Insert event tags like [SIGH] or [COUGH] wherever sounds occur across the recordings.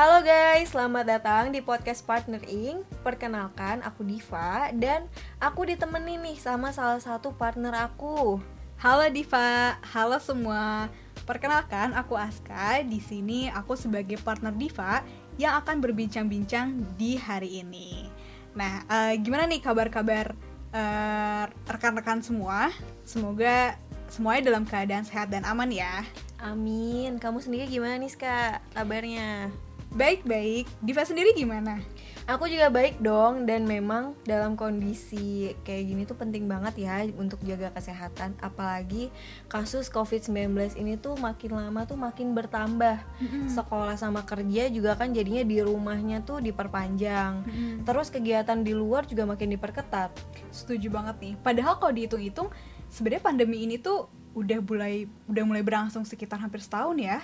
Halo guys, selamat datang di podcast Partner Inc. Perkenalkan, aku Diva dan aku ditemenin nih sama salah satu partner aku. Halo Diva, halo semua. Perkenalkan, aku Aska. Di sini aku sebagai partner Diva yang akan berbincang-bincang di hari ini. Nah, uh, gimana nih kabar-kabar uh, rekan-rekan semua? Semoga semuanya dalam keadaan sehat dan aman ya. Amin. Kamu sendiri gimana nih, Kak? Kabarnya? Baik-baik. Diva sendiri gimana? Aku juga baik dong dan memang dalam kondisi kayak gini tuh penting banget ya untuk jaga kesehatan apalagi kasus COVID-19 ini tuh makin lama tuh makin bertambah. Mm-hmm. Sekolah sama kerja juga kan jadinya di rumahnya tuh diperpanjang. Mm-hmm. Terus kegiatan di luar juga makin diperketat. Setuju banget nih. Padahal kalau dihitung-hitung sebenarnya pandemi ini tuh udah mulai udah mulai berlangsung sekitar hampir setahun ya.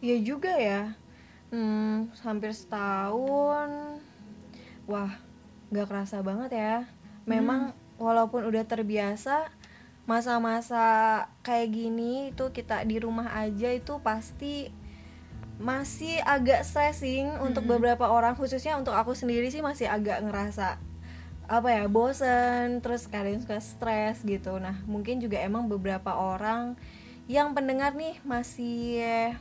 Iya juga ya Hmm, hampir setahun. Wah, nggak kerasa banget ya. Memang hmm. walaupun udah terbiasa, masa-masa kayak gini itu kita di rumah aja itu pasti masih agak stressing hmm. untuk beberapa orang khususnya untuk aku sendiri sih masih agak ngerasa apa ya bosen terus kadang suka stres gitu nah mungkin juga emang beberapa orang yang pendengar nih masih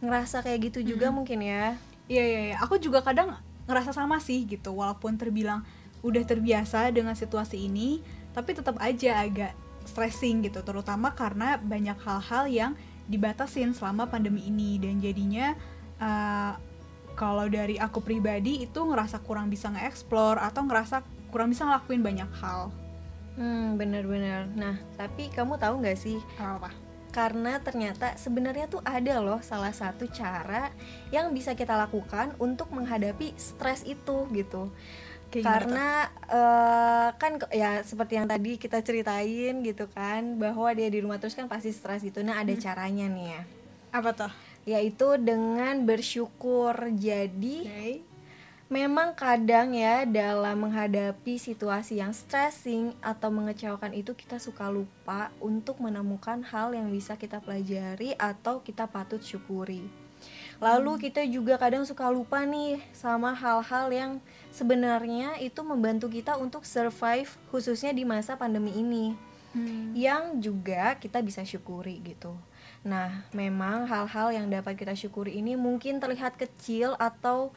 ngerasa kayak gitu juga hmm. mungkin ya iya iya iya aku juga kadang ngerasa sama sih gitu walaupun terbilang udah terbiasa dengan situasi ini tapi tetap aja agak stressing gitu terutama karena banyak hal-hal yang dibatasin selama pandemi ini dan jadinya uh, kalau dari aku pribadi itu ngerasa kurang bisa nge-explore atau ngerasa kurang bisa ngelakuin banyak hal. Hmm, bener-bener. Nah, tapi kamu tahu nggak sih apa? Karena ternyata sebenarnya tuh ada loh salah satu cara yang bisa kita lakukan untuk menghadapi stres itu gitu. Kayak karena uh, kan ya seperti yang tadi kita ceritain gitu kan bahwa dia di rumah terus kan pasti stres gitu. Nah ada hmm. caranya nih ya. Apa tuh? Yaitu dengan bersyukur. Jadi okay memang kadang ya dalam menghadapi situasi yang stressing atau mengecewakan itu kita suka lupa untuk menemukan hal yang bisa kita pelajari atau kita patut syukuri. Lalu hmm. kita juga kadang suka lupa nih sama hal-hal yang sebenarnya itu membantu kita untuk survive khususnya di masa pandemi ini. Hmm. Yang juga kita bisa syukuri gitu. Nah, memang hal-hal yang dapat kita syukuri ini mungkin terlihat kecil atau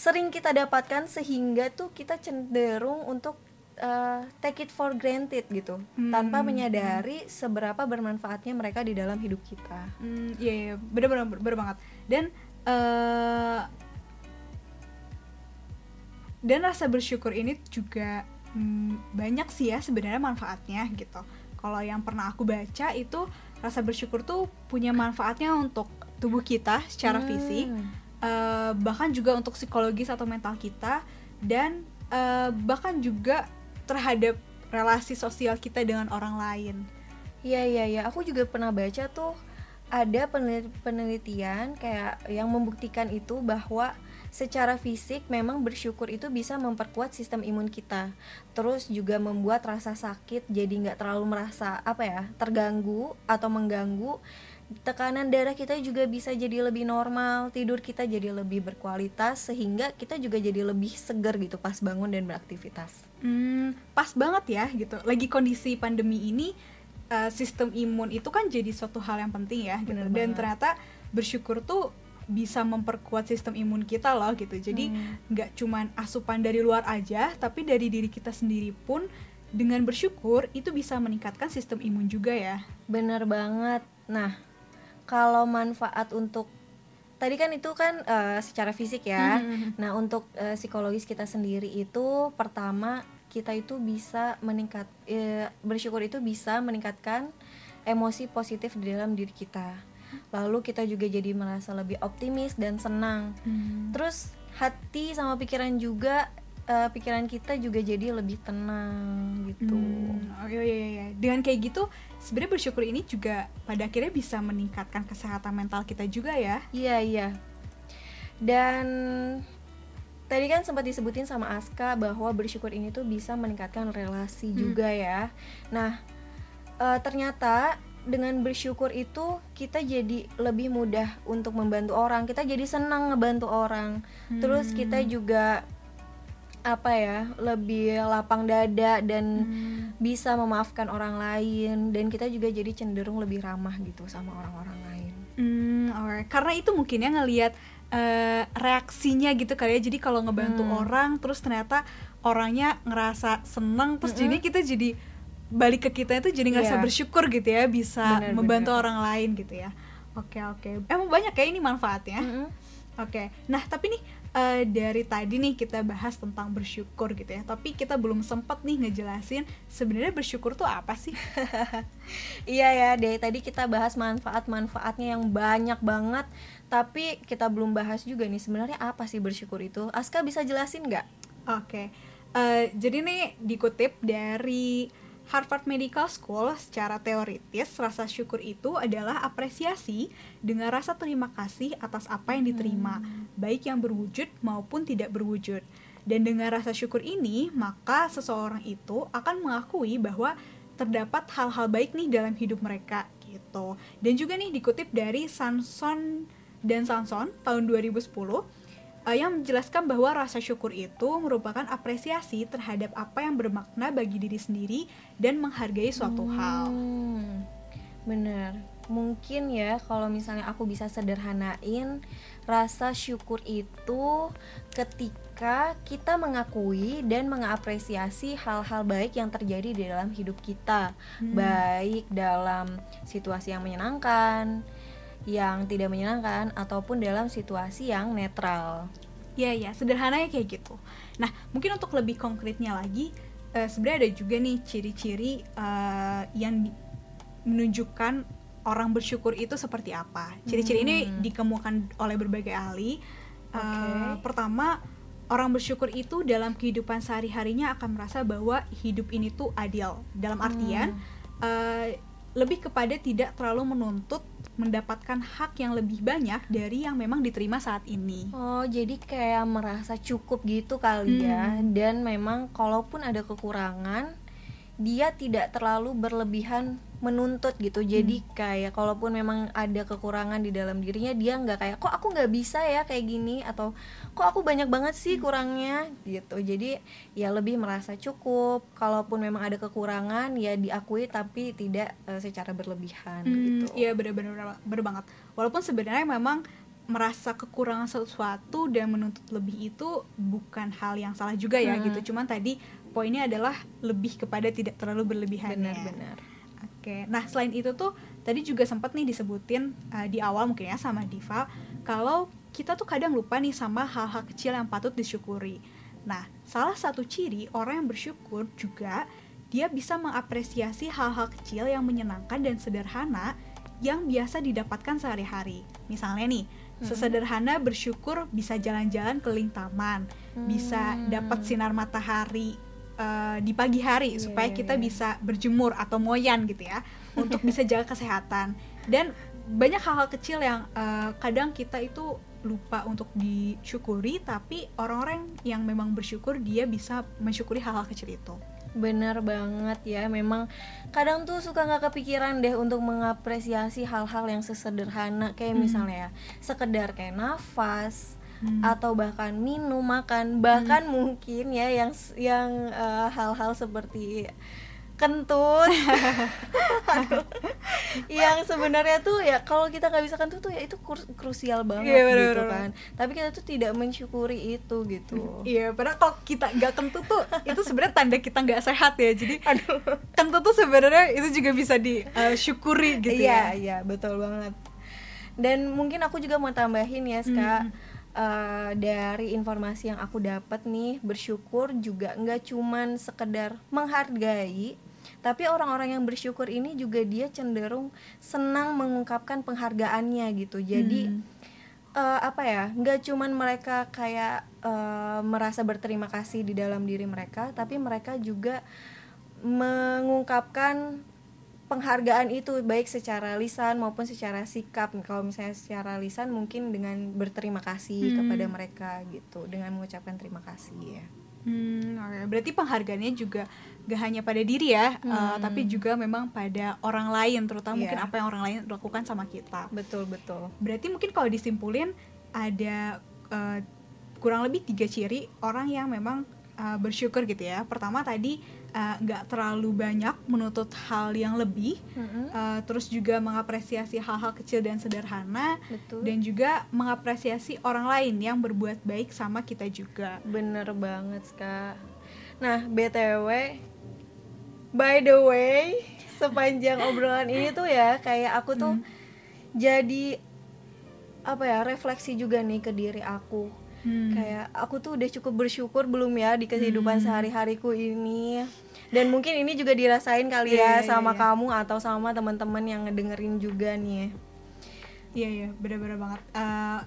sering kita dapatkan sehingga tuh kita cenderung untuk uh, take it for granted gitu hmm. tanpa menyadari seberapa bermanfaatnya mereka di dalam hidup kita. Hmm, iya, iya benar-benar benar banget. Dan uh, dan rasa bersyukur ini juga hmm, banyak sih ya sebenarnya manfaatnya gitu. Kalau yang pernah aku baca itu rasa bersyukur tuh punya manfaatnya untuk tubuh kita secara hmm. fisik uh, bahkan juga untuk psikologis atau mental kita dan uh, bahkan juga terhadap relasi sosial kita dengan orang lain. Iya iya iya, aku juga pernah baca tuh ada penelitian kayak yang membuktikan itu bahwa secara fisik memang bersyukur itu bisa memperkuat sistem imun kita. Terus juga membuat rasa sakit jadi nggak terlalu merasa apa ya terganggu atau mengganggu tekanan darah kita juga bisa jadi lebih normal, tidur kita jadi lebih berkualitas sehingga kita juga jadi lebih segar gitu pas bangun dan beraktivitas. Hmm, pas banget ya gitu. Lagi kondisi pandemi ini uh, sistem imun itu kan jadi suatu hal yang penting ya gitu. Dan ternyata bersyukur tuh bisa memperkuat sistem imun kita loh gitu. Jadi hmm. nggak hmm. cuman asupan dari luar aja, tapi dari diri kita sendiri pun dengan bersyukur itu bisa meningkatkan sistem imun juga ya. Bener banget. Nah, kalau manfaat untuk tadi kan itu kan uh, secara fisik ya. Hmm. Nah, untuk uh, psikologis kita sendiri itu pertama kita itu bisa meningkat uh, bersyukur itu bisa meningkatkan emosi positif di dalam diri kita. Lalu kita juga jadi merasa lebih optimis dan senang. Hmm. Terus hati sama pikiran juga uh, pikiran kita juga jadi lebih tenang gitu. Hmm, oh iya, iya iya. Dengan kayak gitu, sebenarnya bersyukur ini juga pada akhirnya bisa meningkatkan kesehatan mental kita juga ya. Iya iya. Dan tadi kan sempat disebutin sama Aska bahwa bersyukur ini tuh bisa meningkatkan relasi hmm. juga ya. Nah, uh, ternyata dengan bersyukur itu kita jadi lebih mudah untuk membantu orang kita jadi senang ngebantu orang hmm. terus kita juga apa ya lebih lapang dada dan hmm. bisa memaafkan orang lain dan kita juga jadi cenderung lebih ramah gitu sama orang-orang lain. Hmm, alright. Karena itu mungkin ya ngelihat uh, reaksinya gitu kali ya. Jadi kalau ngebantu hmm. orang terus ternyata orangnya ngerasa seneng terus -hmm. jadi kita jadi balik ke kita itu jadi ngerasa yeah. bersyukur gitu ya bisa bener, membantu bener. orang lain gitu ya. Oke oke. Emang banyak ya ini manfaatnya. -hmm. Oke. Nah tapi nih uh, dari tadi nih kita bahas tentang bersyukur gitu ya. Tapi kita belum sempat nih ngejelasin sebenarnya bersyukur tuh apa sih? [LAUGHS] Iya ya dari tadi kita bahas manfaat-manfaatnya yang banyak banget. Tapi kita belum bahas juga nih sebenarnya apa sih bersyukur itu. Aska bisa jelasin nggak? Oke. Okay. uh, eh, jadi nih dikutip dari Harvard Medical School secara teoritis rasa syukur itu adalah apresiasi dengan rasa terima kasih atas apa yang diterima, hmm. baik yang berwujud maupun tidak berwujud. Dan dengan rasa syukur ini, maka seseorang itu akan mengakui bahwa terdapat hal-hal baik nih dalam hidup mereka gitu. Dan juga nih dikutip dari Sanson dan Sanson tahun 2010 uh, yang menjelaskan bahwa rasa syukur itu merupakan apresiasi terhadap apa yang bermakna bagi diri sendiri dan menghargai suatu hmm, hal. Bener, mungkin ya kalau misalnya aku bisa sederhanain rasa syukur itu ketika kita mengakui dan mengapresiasi hal-hal baik yang terjadi di dalam hidup kita, hmm. baik dalam situasi yang menyenangkan, yang tidak menyenangkan ataupun dalam situasi yang netral. Ya ya, sederhananya kayak gitu. Nah, mungkin untuk lebih konkretnya lagi, uh, sebenarnya ada juga nih ciri-ciri uh, yang menunjukkan orang bersyukur itu seperti apa. Ciri-ciri hmm. ini dikemukakan oleh berbagai ahli. Okay. Uh, pertama, orang bersyukur itu dalam kehidupan sehari-harinya akan merasa bahwa hidup ini tuh adil. Dalam artian, hmm. uh, lebih kepada tidak terlalu menuntut mendapatkan hak yang lebih banyak dari yang memang diterima saat ini. Oh, jadi kayak merasa cukup gitu kali ya. hmm. ya. Dan memang kalaupun ada kekurangan, dia tidak terlalu berlebihan menuntut gitu. Jadi hmm. kayak kalaupun memang ada kekurangan di dalam dirinya dia nggak kayak kok aku nggak bisa ya kayak gini? Atau kok aku banyak banget sih hmm. kurangnya? Gitu. Jadi ya lebih merasa cukup. Kalaupun memang ada kekurangan ya diakui tapi tidak uh, secara berlebihan hmm, gitu. iya benar-benar benar banget. Walaupun sebenarnya memang merasa kekurangan sesuatu dan menuntut lebih itu bukan hal yang salah juga ya hmm. gitu. Cuman tadi poinnya adalah lebih kepada tidak terlalu berlebihan benar-benar Oke, nah selain itu tuh tadi juga sempat nih disebutin uh, di awal mungkin ya sama Diva kalau kita tuh kadang lupa nih sama hal-hal kecil yang patut disyukuri. Nah, salah satu ciri orang yang bersyukur juga dia bisa mengapresiasi hal-hal kecil yang menyenangkan dan sederhana yang biasa didapatkan sehari-hari. Misalnya nih, hmm. sesederhana bersyukur bisa jalan-jalan keliling taman, hmm. bisa dapat sinar matahari uh, di pagi hari yeah, supaya iya, kita yeah. bisa berjemur atau moyan gitu ya untuk bisa jaga kesehatan dan banyak hal-hal kecil yang uh, kadang kita itu lupa untuk disyukuri tapi orang-orang yang memang bersyukur dia bisa mensyukuri hal-hal kecil itu bener banget ya memang kadang tuh suka nggak kepikiran deh untuk mengapresiasi hal-hal yang sesederhana kayak hmm. misalnya ya sekedar kayak nafas hmm. atau bahkan minum makan bahkan hmm. mungkin ya yang yang eh, hal-hal uh, seperti kentut. [LAUGHS] Yang sebenarnya tuh ya kalau kita nggak bisa kentut tuh ya itu krusial banget yeah, bener, gitu kan. tapi kita tuh tidak mensyukuri itu gitu. [LAUGHS] Iya yeah, padahal kalau kita nggak kentut tuh itu sebenarnya tanda kita nggak sehat ya. Jadi [LAUGHS] aduh. kentut tuh sebenarnya itu juga bisa disyukuri uh, gitu yeah, ya. iya yeah, betul banget. Dan mungkin aku juga mau tambahin ya Ska hmm uh, dari informasi yang aku dapat nih bersyukur juga nggak cuman sekedar menghargai tapi orang-orang yang bersyukur ini juga dia cenderung senang mengungkapkan penghargaannya gitu jadi hmm. uh, apa ya nggak cuman mereka kayak uh, merasa berterima kasih di dalam diri mereka tapi mereka juga mengungkapkan penghargaan itu baik secara lisan maupun secara sikap kalau misalnya secara lisan mungkin dengan berterima kasih hmm. kepada mereka gitu dengan mengucapkan terima kasih ya Hmm, okay. berarti penghargaannya juga gak hanya pada diri ya, hmm. uh, tapi juga memang pada orang lain, terutama yeah. mungkin apa yang orang lain lakukan sama kita. Betul betul. Berarti mungkin kalau disimpulin ada uh, kurang lebih tiga ciri orang yang memang uh, bersyukur gitu ya. Pertama tadi nggak uh, terlalu banyak menuntut hal yang lebih, mm-hmm. uh, terus juga mengapresiasi hal-hal kecil dan sederhana, Betul. dan juga mengapresiasi orang lain yang berbuat baik sama kita juga. Bener banget kak. Nah btw, by the way, sepanjang obrolan ini tuh ya kayak aku tuh mm. jadi apa ya refleksi juga nih ke diri aku hmm. kayak aku tuh udah cukup bersyukur belum ya di kehidupan hmm. sehari-hariku ini dan mungkin ini juga dirasain kali yeah, ya yeah, sama yeah. kamu atau sama teman-teman yang ngedengerin juga nih iya iya benar-benar banget uh,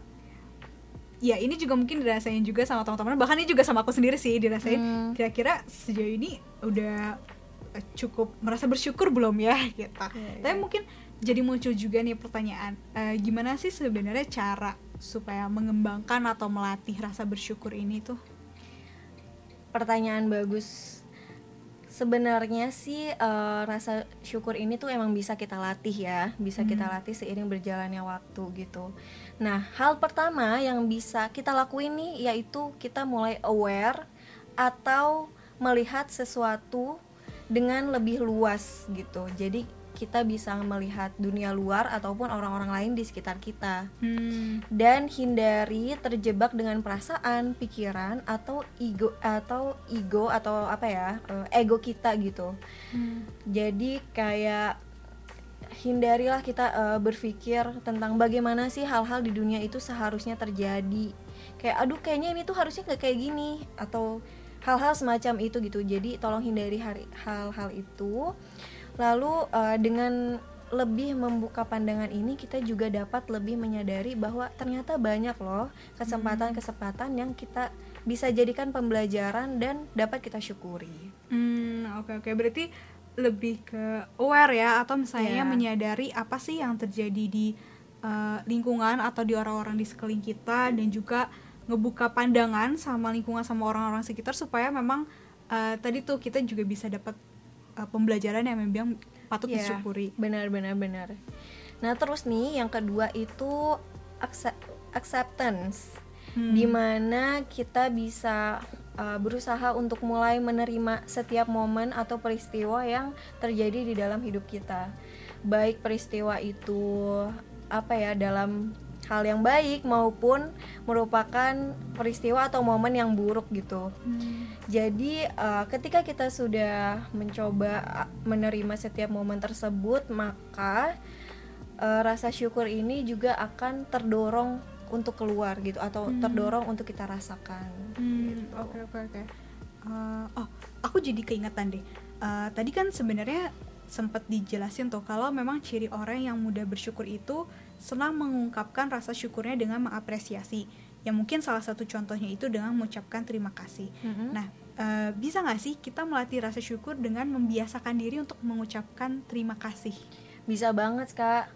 ya ini juga mungkin dirasain juga sama teman-teman bahkan ini juga sama aku sendiri sih dirasain hmm. kira-kira sejauh ini udah cukup merasa bersyukur belum ya [LAUGHS] gitu yeah, yeah. tapi mungkin jadi muncul juga nih pertanyaan uh, gimana sih sebenarnya cara supaya mengembangkan atau melatih rasa bersyukur ini tuh? Pertanyaan bagus. Sebenarnya sih uh, rasa syukur ini tuh emang bisa kita latih ya, bisa hmm. kita latih seiring berjalannya waktu gitu. Nah, hal pertama yang bisa kita lakuin nih yaitu kita mulai aware atau melihat sesuatu dengan lebih luas gitu. Jadi kita bisa melihat dunia luar ataupun orang-orang lain di sekitar kita. Hmm. dan hindari terjebak dengan perasaan pikiran atau ego atau ego atau apa ya uh, ego kita gitu. Hmm. jadi kayak hindarilah kita uh, berpikir tentang bagaimana sih hal-hal di dunia itu seharusnya terjadi. Kayak aduh kayaknya ini tuh harusnya nggak kayak gini atau hal-hal semacam itu gitu. Jadi tolong hindari hal-hal itu Lalu uh, dengan lebih membuka pandangan ini kita juga dapat lebih menyadari bahwa ternyata banyak loh kesempatan-kesempatan yang kita bisa jadikan pembelajaran dan dapat kita syukuri. Hmm, oke okay, oke. Okay. Berarti lebih ke aware ya atau misalnya yeah. menyadari apa sih yang terjadi di uh, lingkungan atau di orang-orang di sekeliling kita dan juga ngebuka pandangan sama lingkungan sama orang-orang sekitar supaya memang uh, tadi tuh kita juga bisa dapat uh, pembelajaran yang memang patut yeah, disyukuri. Benar benar benar. Nah, terus nih yang kedua itu acceptance. Hmm. Di mana kita bisa uh, berusaha untuk mulai menerima setiap momen atau peristiwa yang terjadi di dalam hidup kita. Baik peristiwa itu apa ya dalam hal yang baik maupun merupakan peristiwa atau momen yang buruk gitu. Hmm. Jadi uh, ketika kita sudah mencoba menerima setiap momen tersebut, maka uh, rasa syukur ini juga akan terdorong untuk keluar gitu atau hmm. terdorong untuk kita rasakan. Hmm, oke oke oke. Eh, oh, aku jadi keingetan deh. Uh, tadi kan sebenarnya sempat dijelasin tuh kalau memang ciri orang yang mudah bersyukur itu senang mengungkapkan rasa syukurnya dengan mengapresiasi. Ya mungkin salah satu contohnya itu dengan mengucapkan terima kasih. Mm-hmm. Nah, e, bisa nggak sih kita melatih rasa syukur dengan membiasakan diri untuk mengucapkan terima kasih? Bisa banget kak.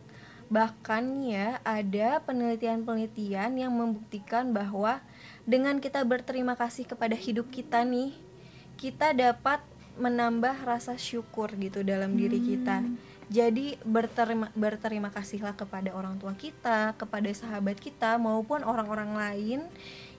Bahkan ya ada penelitian-penelitian yang membuktikan bahwa dengan kita berterima kasih kepada hidup kita nih, kita dapat menambah rasa syukur gitu dalam diri kita. Jadi berterima berterima kasihlah kepada orang tua kita, kepada sahabat kita maupun orang-orang lain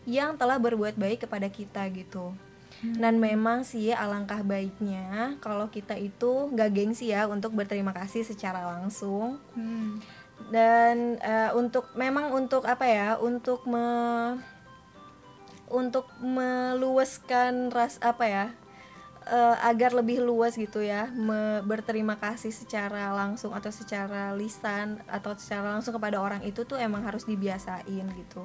yang telah berbuat baik kepada kita gitu. Hmm. Dan memang sih alangkah baiknya kalau kita itu nggak gengsi ya untuk berterima kasih secara langsung. Hmm. Dan uh, untuk memang untuk apa ya? Untuk me untuk meluaskan ras apa ya? Uh, agar lebih luas gitu ya me berterima kasih secara langsung atau secara lisan atau secara langsung kepada orang itu tuh emang harus dibiasain gitu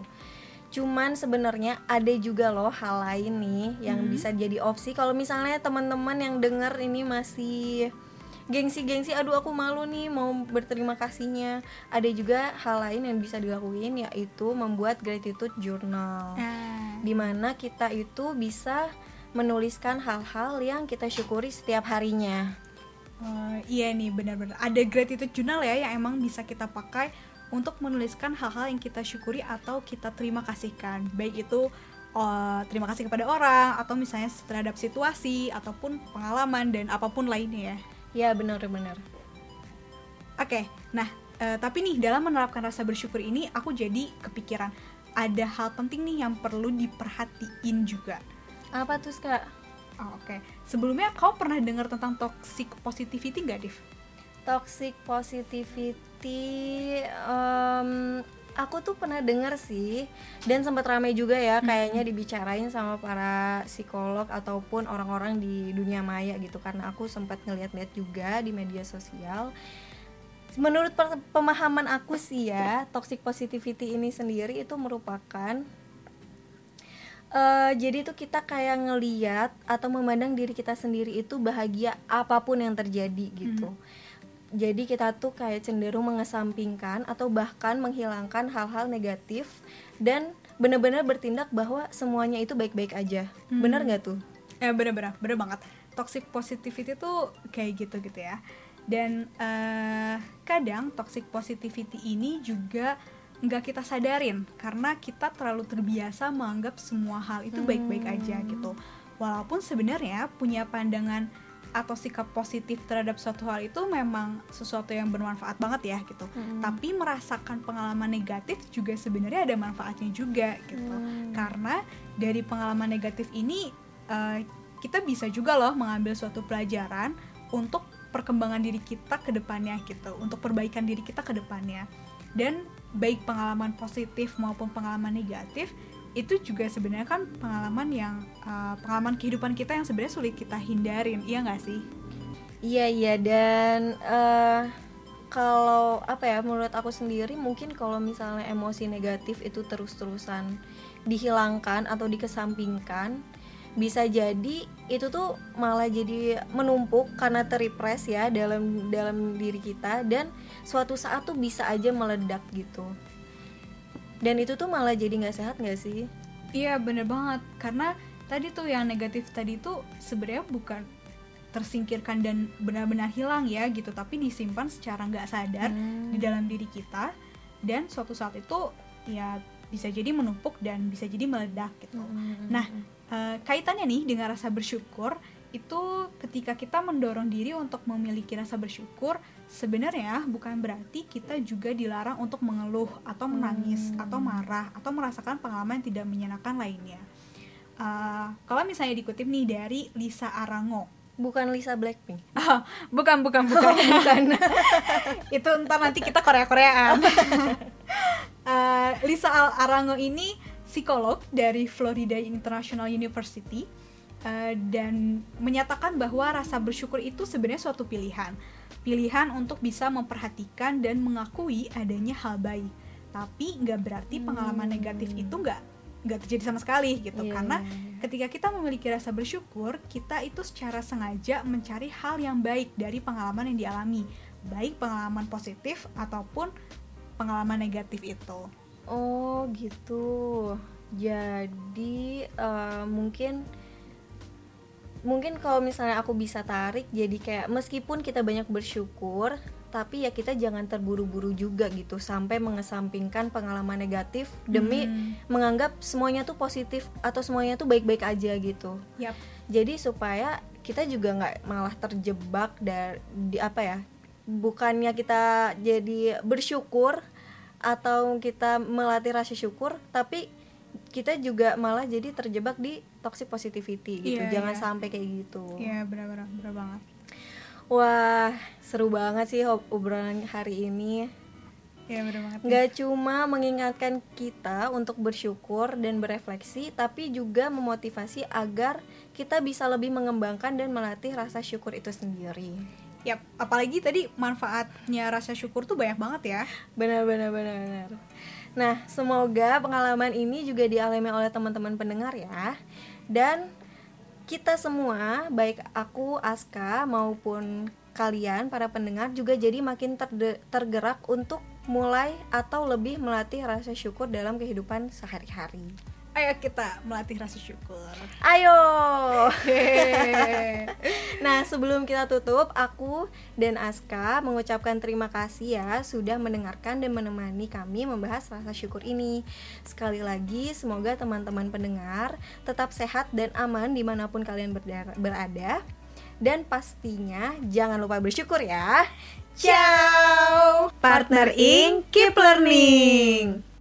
cuman sebenarnya ada juga loh hal lain nih yang hmm. bisa jadi opsi kalau misalnya teman-teman yang denger ini masih gengsi-gengsi aduh aku malu nih mau berterima kasihnya ada juga hal lain yang bisa dilakuin yaitu membuat gratitude journal ah. di mana kita itu bisa menuliskan hal-hal yang kita syukuri setiap harinya. Uh, iya nih benar-benar ada gratitude journal ya yang emang bisa kita pakai untuk menuliskan hal-hal yang kita syukuri atau kita terima kasihkan baik itu uh, terima kasih kepada orang atau misalnya terhadap situasi ataupun pengalaman dan apa pun lainnya ya. Ya benar-benar. Oke, nah uh, tapi nih dalam menerapkan rasa bersyukur ini aku jadi kepikiran ada hal penting nih yang perlu diperhatiin juga. Apa tuh kak? Oh, Oke, okay. sebelumnya kau pernah dengar tentang toxic positivity nggak, Div? Toxic positivity, um, aku tuh pernah dengar sih, dan sempat ramai juga ya, kayaknya dibicarain sama para psikolog ataupun orang-orang di dunia maya gitu, karena aku sempat ngeliat-liat juga di media sosial menurut pemahaman aku sih ya toxic positivity ini sendiri itu merupakan uh, jadi itu kita kayak ngeliat atau memandang diri kita sendiri itu bahagia apa pun yang terjadi gitu. Hmm. jadi kita tuh kayak cenderung mengesampingkan atau bahkan menghilangkan hal-hal negatif dan benar-benar bertindak bahwa semuanya itu baik-baik aja. Hmm. benar nggak tuh? Ya benar-benar benar banget. Toxic positivity tuh kayak gitu gitu ya. Dan uh, kadang toxic positivity ini juga nggak kita sadarin karena kita terlalu terbiasa menganggap semua hal itu baik-baik aja hmm. gitu walaupun sebenarnya punya pandangan atau sikap positif terhadap suatu hal itu memang sesuatu yang bermanfaat banget ya gitu hmm. tapi merasakan pengalaman negatif juga sebenarnya ada manfaatnya juga gitu hmm. karena dari pengalaman negatif ini uh, kita bisa juga loh mengambil suatu pelajaran untuk perkembangan diri kita ke depannya gitu untuk perbaikan diri kita ke depannya dan baik pengalaman positif maupun pengalaman negatif itu juga sebenarnya kan pengalaman yang uh, pengalaman kehidupan kita yang sebenarnya sulit kita hindarin iya nggak sih? Iya iya dan uh, kalau apa ya menurut aku sendiri mungkin kalau misalnya emosi negatif itu terus-terusan dihilangkan atau dikesampingkan bisa jadi itu tuh malah jadi menumpuk karena terrepress ya dalam dalam diri kita dan suatu saat tuh bisa aja meledak gitu dan itu tuh malah jadi nggak sehat nggak sih iya bener banget karena tadi tuh yang negatif tadi tuh sebenarnya bukan tersingkirkan dan benar-benar hilang ya gitu tapi disimpan secara nggak sadar hmm. di dalam diri kita dan suatu saat itu ya bisa jadi menumpuk dan bisa jadi meledak gitu. Hmm. Nah, uh, kaitannya nih dengan rasa bersyukur itu ketika kita mendorong diri untuk memiliki rasa bersyukur sebenarnya bukan berarti kita juga dilarang untuk mengeluh atau menangis hmm. atau marah atau merasakan pengalaman yang tidak menyenangkan lainnya. Uh, kalau misalnya dikutip nih dari Lisa Arango. Bukan Lisa Blackpink. Oh, [LAUGHS] bukan bukan bukan. Bukan. Itu ntar nanti kita Korea Koreaan uh, [LAUGHS] Lisa Arango ini psikolog dari Florida International University uh, dan menyatakan bahwa rasa bersyukur itu sebenarnya suatu pilihan. Pilihan untuk bisa memperhatikan dan mengakui adanya hal baik. Tapi nggak berarti pengalaman hmm. negatif itu nggak nggak terjadi sama sekali gitu yeah. karena iya, iya. ketika kita memiliki rasa bersyukur kita itu secara sengaja mencari hal yang baik dari pengalaman yang dialami baik pengalaman positif ataupun pengalaman negatif itu Oh gitu. Jadi uh, mungkin mungkin kalau misalnya aku bisa tarik jadi kayak meskipun kita banyak bersyukur tapi ya kita jangan terburu-buru juga gitu sampai mengesampingkan pengalaman negatif demi hmm. menganggap semuanya tuh positif atau semuanya tuh baik-baik aja gitu. Yep. Jadi supaya kita juga nggak malah terjebak dari di apa ya? Bukannya kita jadi bersyukur atau kita melatih rasa syukur tapi kita juga malah jadi terjebak di toxic positivity gitu. Yeah, Jangan yeah. sampai kayak gitu. Iya, yeah, benar-benar benar banget. Wah, seru banget sih obrolan hari ini. Iya, benar banget. Gak cuma mengingatkan kita untuk bersyukur dan berefleksi, tapi juga memotivasi agar kita bisa lebih mengembangkan dan melatih rasa syukur itu sendiri. Yap, apalagi tadi manfaatnya rasa syukur tuh banyak banget ya. Benar benar benar benar. Nah, semoga pengalaman ini juga dialami oleh teman-teman pendengar ya. Dan kita semua, baik aku, Aska maupun kalian para pendengar juga jadi makin tergerak untuk mulai atau lebih melatih rasa syukur dalam kehidupan sehari-hari. Ayo kita melatih rasa syukur. Ayo. [LAUGHS] nah, sebelum kita tutup, aku dan Aska mengucapkan terima kasih ya sudah mendengarkan dan menemani kami membahas rasa syukur ini. Sekali lagi, semoga teman-teman pendengar tetap sehat dan aman di mana pun kalian berada. Dan pastinya jangan lupa bersyukur ya. Ciao, partner in keep learning.